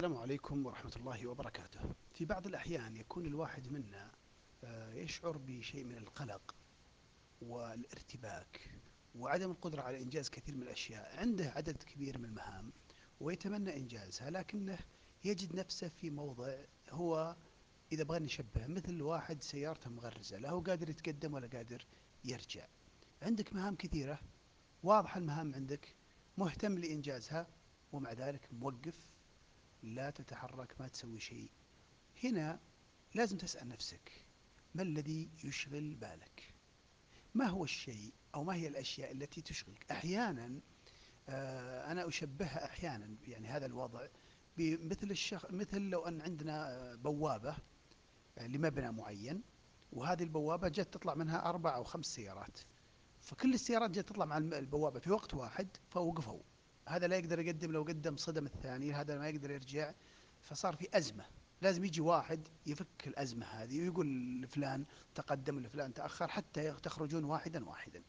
السلام عليكم ورحمة الله وبركاته. في بعض الأحيان يكون الواحد منا آه، يشعر بشيء من القلق والارتباك وعدم القدرة على إنجاز كثير من الأشياء، عنده عدد كبير من المهام ويتمنى إنجازها لكنه يجد نفسه في موضع هو إذا بغى نشبه مثل واحد سيارته مغرزة لا هو قادر يتقدم ولا قادر يرجع. عندك مهام كثيرة واضحة المهام عندك مهتم لإنجازها ومع ذلك موقف لا تتحرك ما تسوي شيء. هنا لازم تسأل نفسك ما الذي يشغل بالك؟ ما هو الشيء أو ما هي الأشياء التي تشغلك؟ أحيانا آه، أنا أشبهها أحيانا يعني هذا الوضع بمثل الشخ... مثل لو أن عندنا آه، بوابة آه، لمبنى معين وهذه البوابة جت تطلع منها أربع أو خمس سيارات. فكل السيارات جت تطلع مع البوابة في وقت واحد فوقفوا. هذا لا يقدر يقدم لو قدم صدم الثاني هذا ما يقدر يرجع. فصار في أزمة. لازم يجي واحد يفك الأزمة هذه ويقول لفلان تقدم لفلان تأخر حتى تخرجون واحدا واحدا.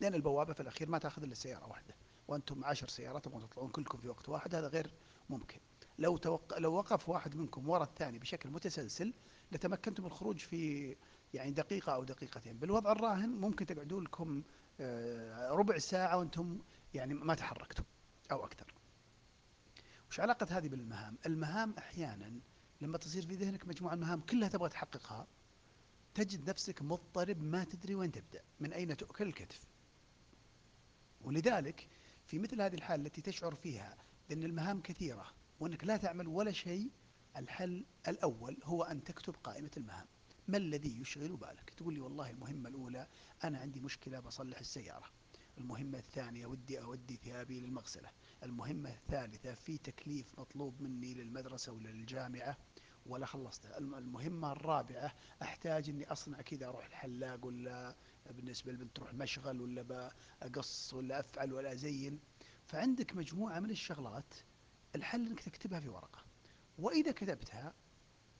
لأن البوابة في الأخير ما تأخذ إلا سيارة واحدة. وأنتم عشر سيارات تبغون تطلعون كلكم في وقت واحد هذا غير ممكن. لو توق... لو وقف واحد منكم وراء الثاني بشكل متسلسل لتمكنتم الخروج في يعني دقيقة أو دقيقتين. بالوضع الراهن ممكن تقعدون لكم آه، ربع ساعة وأنتم يعني ما تحركتم أو أكثر. وش علاقة هذه بالمهام؟ المهام أحيانا لما تصير في ذهنك مجموعة المهام كلها تبغى تحققها تجد نفسك مضطرب ما تدري وين تبدأ من أين تؤكل الكتف. ولذلك في مثل هذه الحالة التي تشعر فيها بأن المهام كثيرة وأنك لا تعمل ولا شيء الحل الأول هو أن تكتب قائمة المهام. ما الذي يشغل بالك؟ تقول لي والله المهمة الأولى أنا عندي مشكلة بصلح السيارة. المهمة الثانية ودي أودي ثيابي للمغسلة. المهمة الثالثة في تكليف مطلوب مني للمدرسة ولا للجامعة؟ ولا خلصتها. المهمة الرابعة أحتاج أني أصنع كذا أروح الحلاق ولا بالنسبة للبنت تروح مشغل ولا بقص ولا أفعل ولا أزين. فعندك مجموعة من الشغلات الحل أنك تكتبها في ورقة. وإذا كتبتها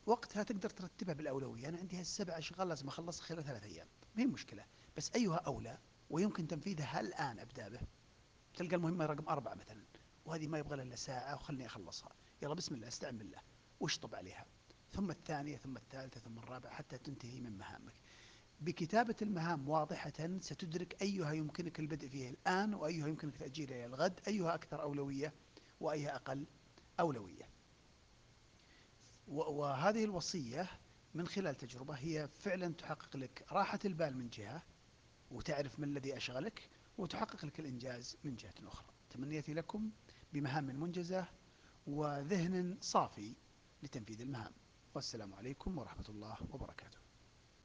وقتها تقدر ترتبها بالأولوية. أنا عندي هالسبع أشغال لازم أخلصها خلال ثلاث أيام. ما هي مشكلة بس أيها أولى ويمكن تنفيذها الآن أبدأ به. تلقى المهمة رقم أربعة مثلا وهذه ما يبغى إلا ساعة وخلني أخلصها. يلا بسم الله استعن بالله. واشطب عليها؟ ثم الثانية ثم الثالثة ثم الرابعة حتى تنتهي من مهامك. بكتابة المهام واضحة ستدرك أيها يمكنك البدء فيها الآن وأيها يمكنك تأجيلها إلى الغد أيها أكثر أولوية وأيها أقل أولوية. وهذه الوصية من خلال تجربة هي فعلا تحقق لك راحة البال من جهة وتعرف ما الذي أشغلك وتحقق لك الإنجاز من جهة أخرى. تمنيتي لكم بمهام منجزة وذهن صافي لتنفيذ المهام. والسلام عليكم ورحمة الله وبركاته.